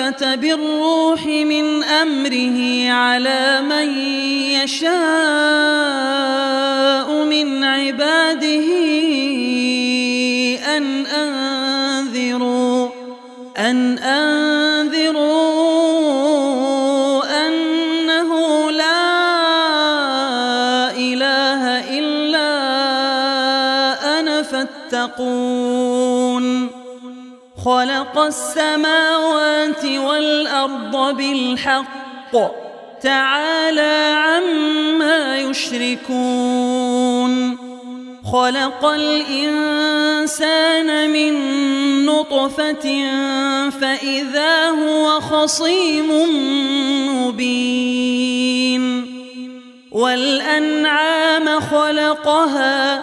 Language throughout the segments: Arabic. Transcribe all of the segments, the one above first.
بالروح من أمره على من يشاء من عباده خلق السماوات والأرض بالحق. تعالى عما يشركون. خلق الإنسان من نطفة فإذا هو خصيم مبين. والأنعام خلقها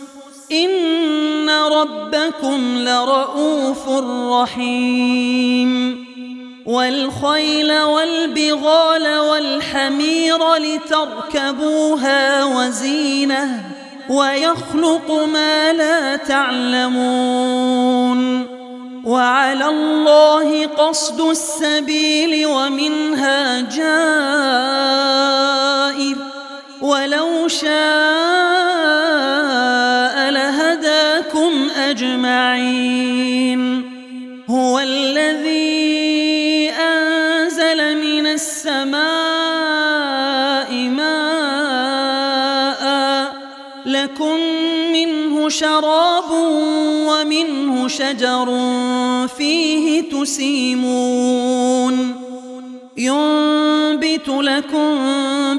إن ربكم لرؤوف رحيم والخيل والبغال والحمير لتركبوها وزينه ويخلق ما لا تعلمون وعلى الله قصد السبيل ومنها جائر ولو شاء لهداكم أجمعين. هو الذي أنزل من السماء ماء. لكم منه شراب ومنه شجر فيه تسيمون. ينبت لكم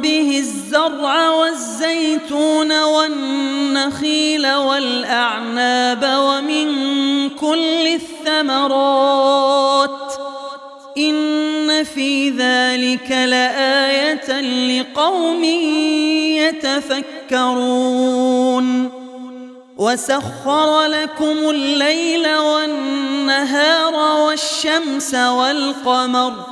به الزرع والزيتون والنخيل والأعناب ومن كل الثمرات. إن في ذلك لآية لقوم يتفكرون. وسخر لكم الليل والنهار والشمس والقمر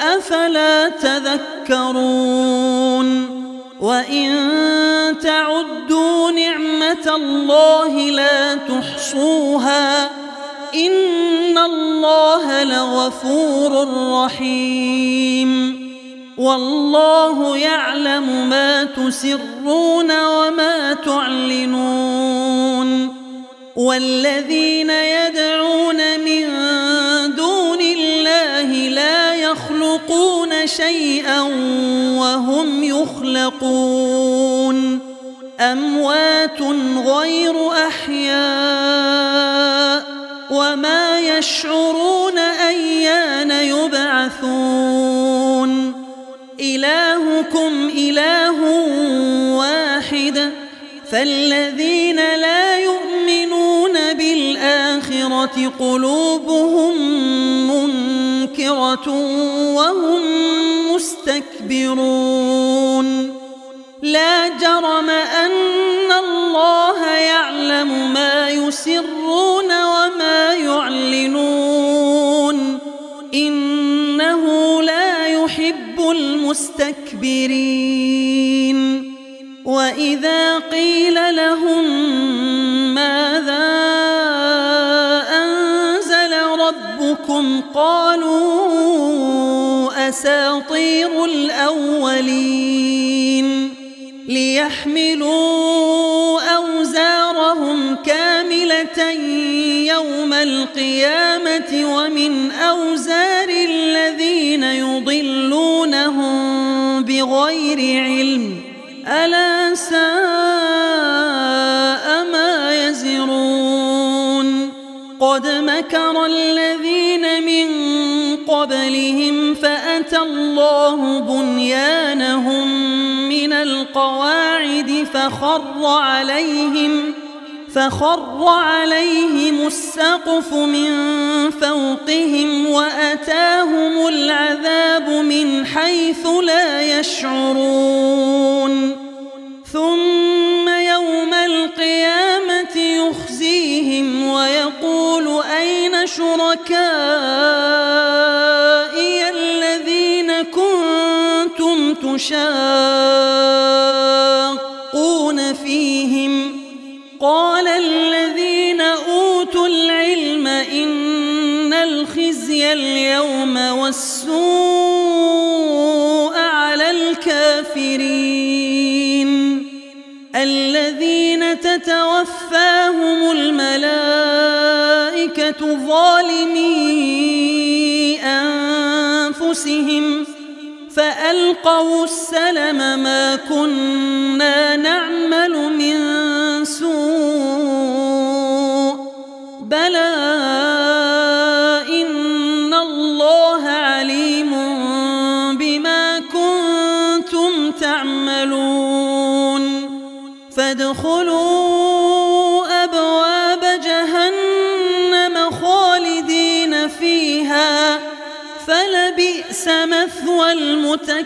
أفلا تذكرون وإن تعدوا نعمة الله لا تحصوها إن الله لغفور رحيم والله يعلم ما تسرون وما تعلنون والذين يدعون من دون يخلقون شيئا وهم يخلقون. أموات غير أحياء وما يشعرون أيان يبعثون. إلهكم إله واحد فالذين لا يؤمنون بالآخرة قلوبهم منكرة وهم مستكبرون لا جرم أن الله يعلم ما يسرون وما يعلنون إنه لا يحب المستكبرين وإذا قيل لهم ماذا ربكم قالوا أساطير الأولين ليحملوا أوزارهم كاملة يوم القيامة ومن أوزار الذين يضلونهم بغير علم ألا ساء ما يزرون قد مكر الذين قبلهم فأتى الله بنيانهم من القواعد فخر عليهم فخر عليهم السقف من فوقهم وأتاهم العذاب من حيث لا يشعرون. ثم يوم القيامة يخزيهم ويقول أين شركائي كنتم تشاقون فيهم قال الذين أوتوا العلم إن الخزي اليوم والسوء على الكافرين الذين تتوفاهم الملائكة ظالمي أنفسهم فألقوا السلم ما كنا نعمل من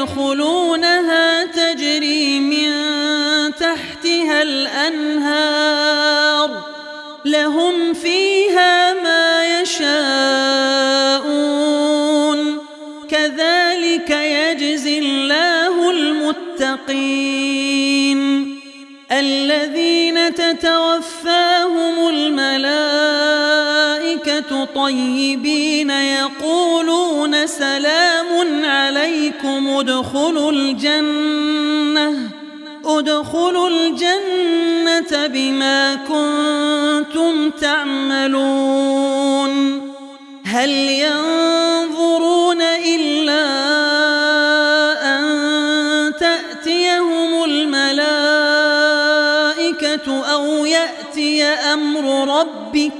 يدخلونها تجري من تحتها الأنهار. لهم فيها ما يشاءون. كذلك يجزي الله المتقين. الذين تتوفاهم الملائكة طيبين يقولون سلام عليكم ادخلوا الجنة ادخلوا الجنة بما كنتم تعملون. هل ينظرون إلا أن تأتيهم الملائكة أو يأتي أمر ربك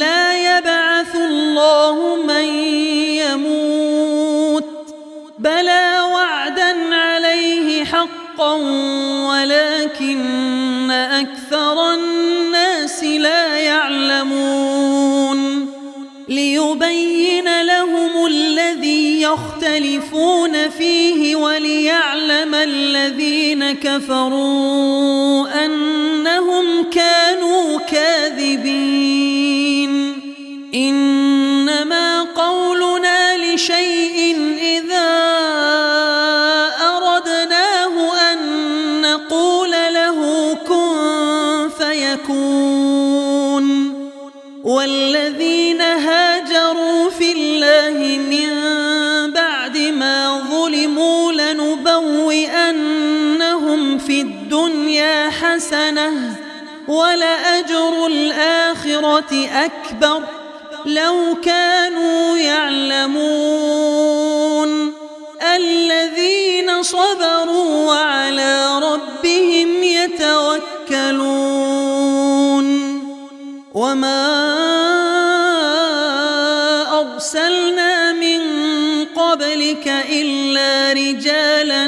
يختلفون فيه وليعلم الذين كفروا أنهم كانوا كاذبين. إنما قولنا لشيء إذا حسنة ولأجر الآخرة أكبر لو كانوا يعلمون الذين صبروا وعلى ربهم يتوكلون وما أرسلنا من قبلك إلا رجالا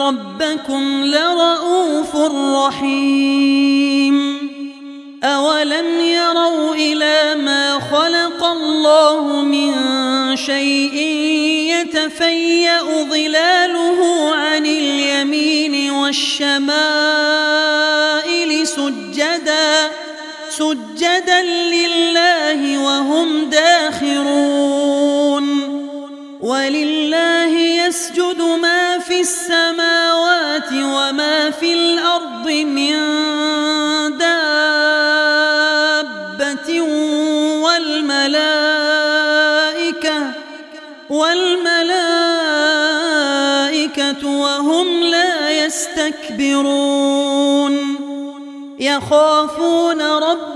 ربكم لرؤوف رحيم. أولم يروا إلى ما خلق الله من شيء يتفيأ ظلاله عن اليمين والشمائل سجدا سجدا لله السماوات وما في الأرض من دابة والملائكة والملائكة وهم لا يستكبرون. يخافون ربهم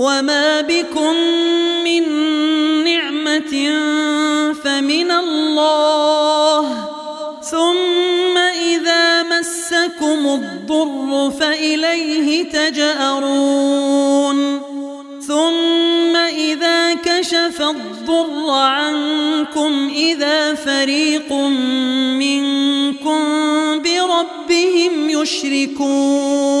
وما بكم من نعمة فمن الله ثم إذا مسكم الضر فإليه تجأرون ثم إذا كشف الضر عنكم إذا فريق منكم بربهم يشركون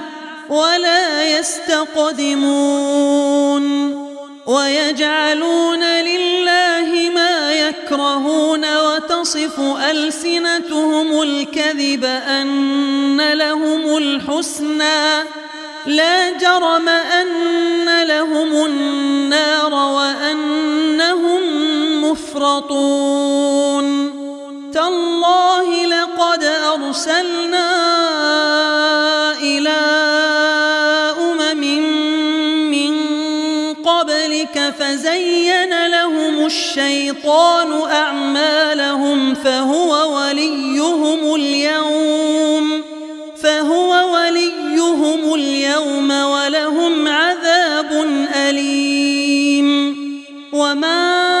يستقدمون ويجعلون لله ما يكرهون وتصف ألسنتهم الكذب أن لهم الحسنى لا جرم أن لهم النار وأنهم مفرطون تالله لقد أرسلنا إلى فزين لهم الشيطان أعمالهم فهو وليهم اليوم فهو وليهم اليوم ولهم عذاب أليم. وما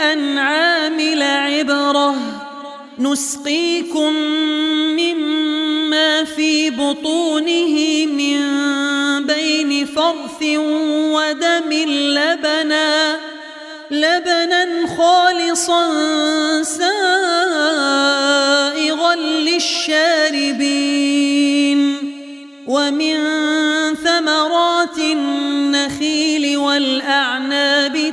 الأنعام لعبرة نسقيكم مما في بطونه من بين فرث ودم لبنا. لبنا خالصا سائغا للشاربين. ومن ثمرات النخيل والأعناب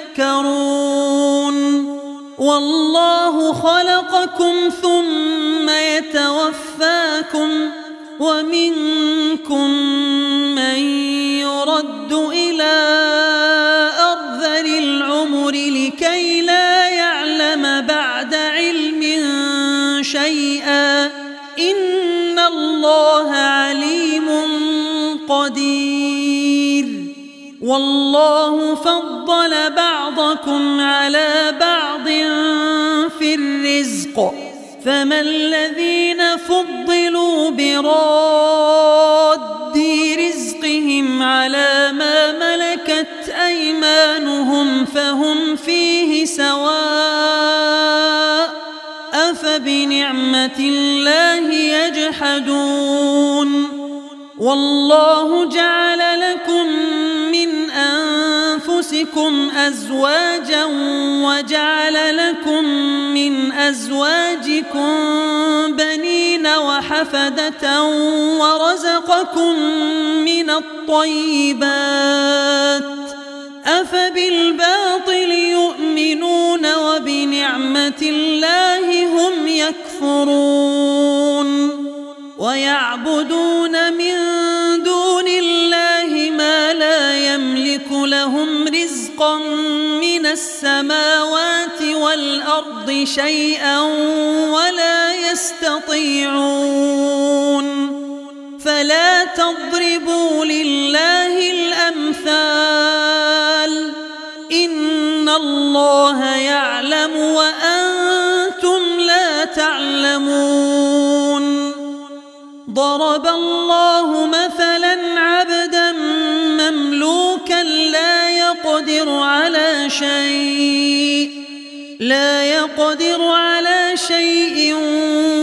والله خلقكم ثم يتوفاكم ومنكم من يرد إلى أرذل العمر لكي لا يعلم بعد علم شيئا. إن الله عليم والله فضل بعضكم على بعض في الرزق. فما الذين فضلوا براد رزقهم على ما ملكت أيمانهم فهم فيه سواء أفبنعمة الله يجحدون. والله جعل لكم أنفسكم أزواجا وجعل لكم من أزواجكم بنين وحفدة ورزقكم من الطيبات أفبالباطل يؤمنون وبنعمة الله هم يكفرون ويعبدون من دون الله ما لا يملك لهم رزقا من السماوات والأرض شيئا ولا يستطيعون. فلا تضربوا لله الأمثال. إن الله يعلم وأنتم لا تعلمون. ضرب الله مثلا عبدا يقدر على شيء لا يقدر على شيء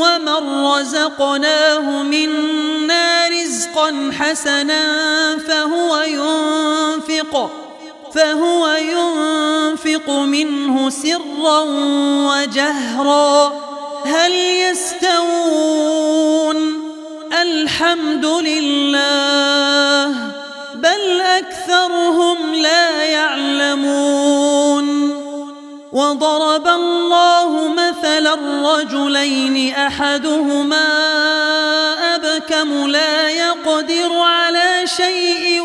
ومن رزقناه منا رزقا حسنا فهو ينفق فهو ينفق منه سرا وجهرا. هل يستوون؟ الحمد لله. بل أكثرهم لا يعلمون وضرب الله مثلا الرجلين أحدهما أبكم لا يقدر على شيء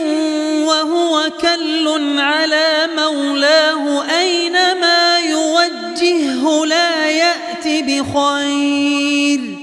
وهو كل على مولاه أينما يوجهه لا يأتي بخير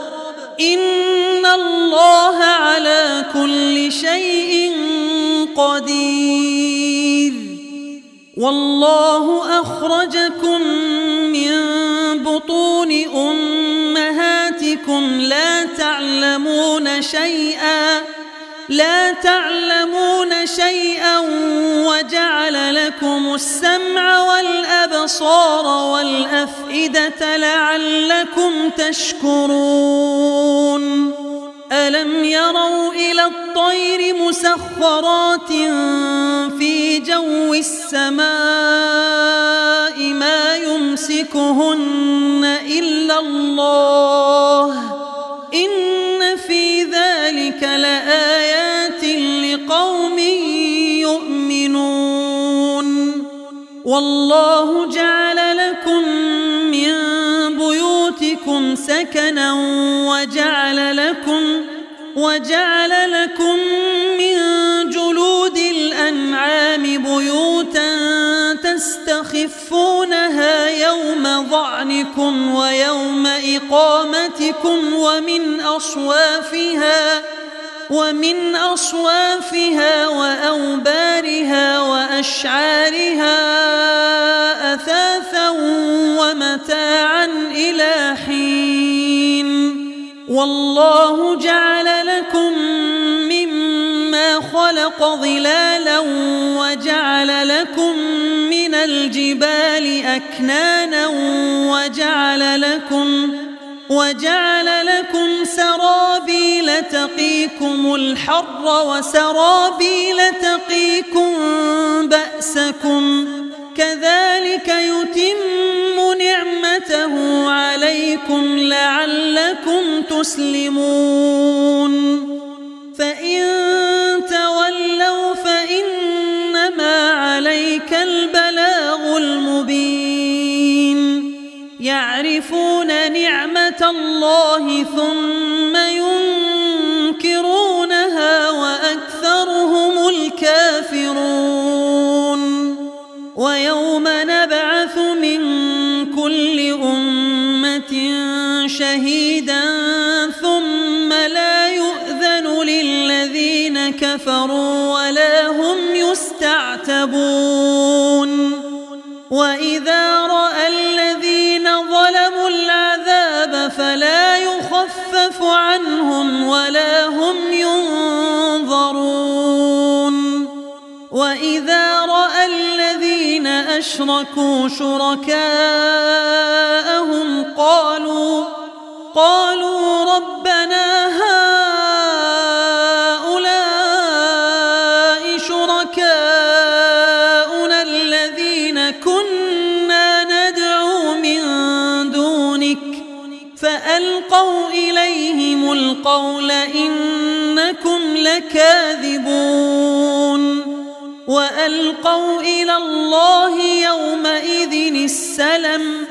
إن الله على كل شيء قدير. والله أخرجكم من بطون أمهاتكم لا تعلمون شيئا لا تعلمون شيئا وجعل لكم السمع والأبصار والأفئدة لعلكم تشكرون. ألم يروا إلى الطير مسخرات في جو السماء ما يمسكهن إلا الله والله جعل لكم من بيوتكم سكنا وجعل لكم وجعل لكم من جلود الأنعام بيوتا تستخفونها يوم ظعنكم ويوم إقامتكم ومن أصوافها ومن أصوافها وأوبارها وأشعارها والله جعل لكم مما خلق ظلالا وجعل لكم من الجبال أكنانا وجعل لكم وجعل لكم سرابيل تقيكم الحر وسرابيل تقيكم بأسكم كذلك يتم نعمته عليكم لعلكم تسلمون فإن تولوا فإنما عليك البلاغ المبين يعرفون نعمة الله ثم شهيدا ثم لا يؤذن للذين كفروا ولا هم يستعتبون. وإذا رأى الذين ظلموا العذاب فلا يخفف عنهم ولا هم ينظرون. وإذا رأى الذين أشركوا شركاءهم قالوا قالوا ربنا هؤلاء شركاؤنا الذين كنا ندعو من دونك فألقوا إليهم القول إنكم لكاذبون وألقوا إلى الله يومئذ السلم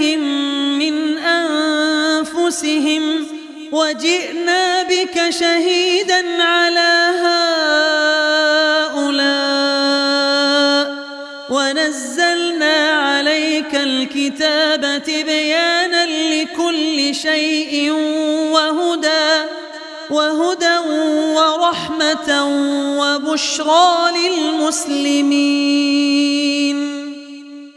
من أنفسهم وجئنا بك شهيدا على هؤلاء ونزلنا عليك الكتاب تبيانا لكل شيء وهدى وهدى ورحمة وبشرى للمسلمين.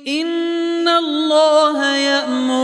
إن الله يأمر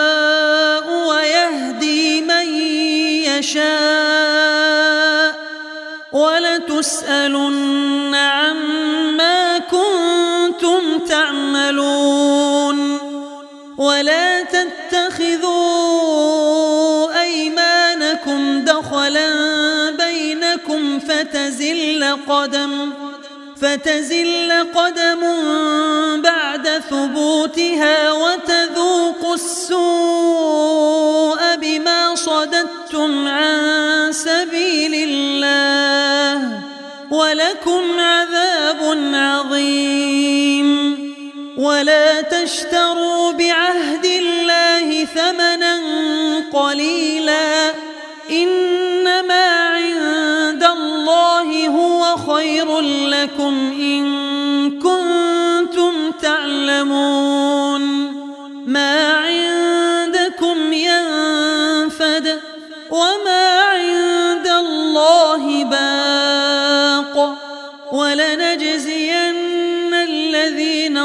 ولتسألن عما كنتم تعملون ولا تتخذوا أيمانكم دخلا بينكم فتزل قدم فتزل قدم بعد ثبوتها وتذوقوا السوء بما صددتم عن ولكم عذاب عظيم. ولا تشتروا بعهد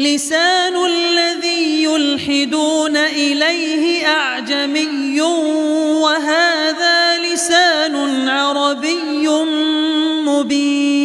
لسان الذي يلحدون إليه أعجمي وهذا لسان عربي مبين.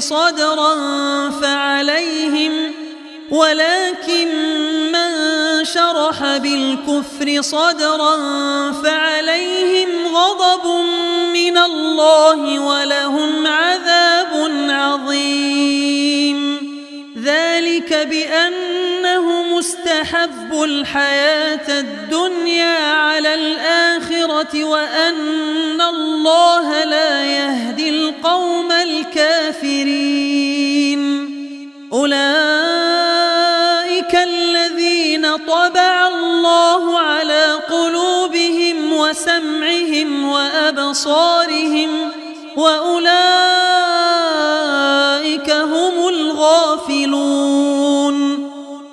صدرا فعليهم ولكن من شرح بالكفر صدرا فعليهم غضب من الله ولهم عذاب عظيم. بأنه مستحب الحياة الدنيا على الآخرة وأن الله لا يهدي القوم الكافرين. أولئك الذين طبع الله على قلوبهم وسمعهم وأبصارهم وأولئك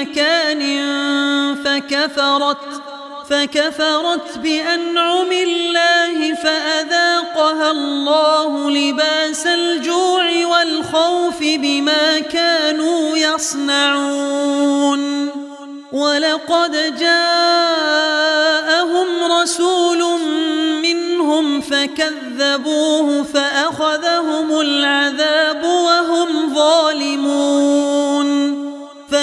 مكان فكفرت فكفرت بأنعم الله فأذاقها الله لباس الجوع والخوف بما كانوا يصنعون. ولقد جاءهم رسول منهم فكذبوه فأخذهم العذاب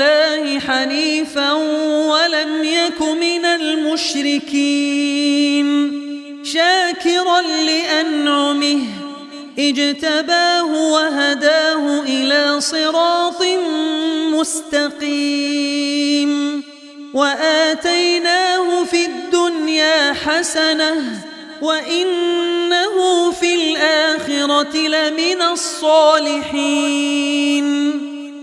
لله حنيفا ولم يك من المشركين. شاكرا لأنعمه اجتباه وهداه إلى صراط مستقيم. وآتيناه في الدنيا حسنة وإنه في الآخرة لمن الصالحين.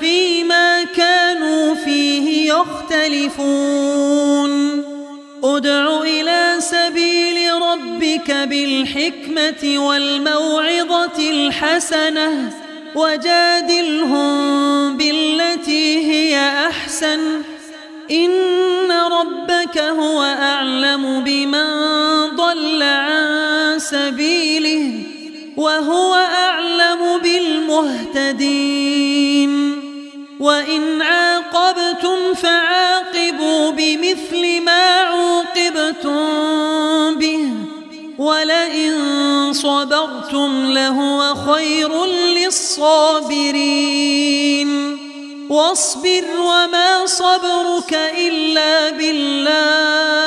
فيما كانوا فيه يختلفون. ادع إلى سبيل ربك بالحكمة والموعظة الحسنة وجادلهم بالتي هي أحسن. إن ربك هو أعلم بمن ضل عن سبيله. وهو أعلم بالمهتدين. وإن عاقبتم فعاقبوا بمثل ما عوقبتم به ولئن صبرتم لهو خير للصابرين. واصبر وما صبرك إلا بالله.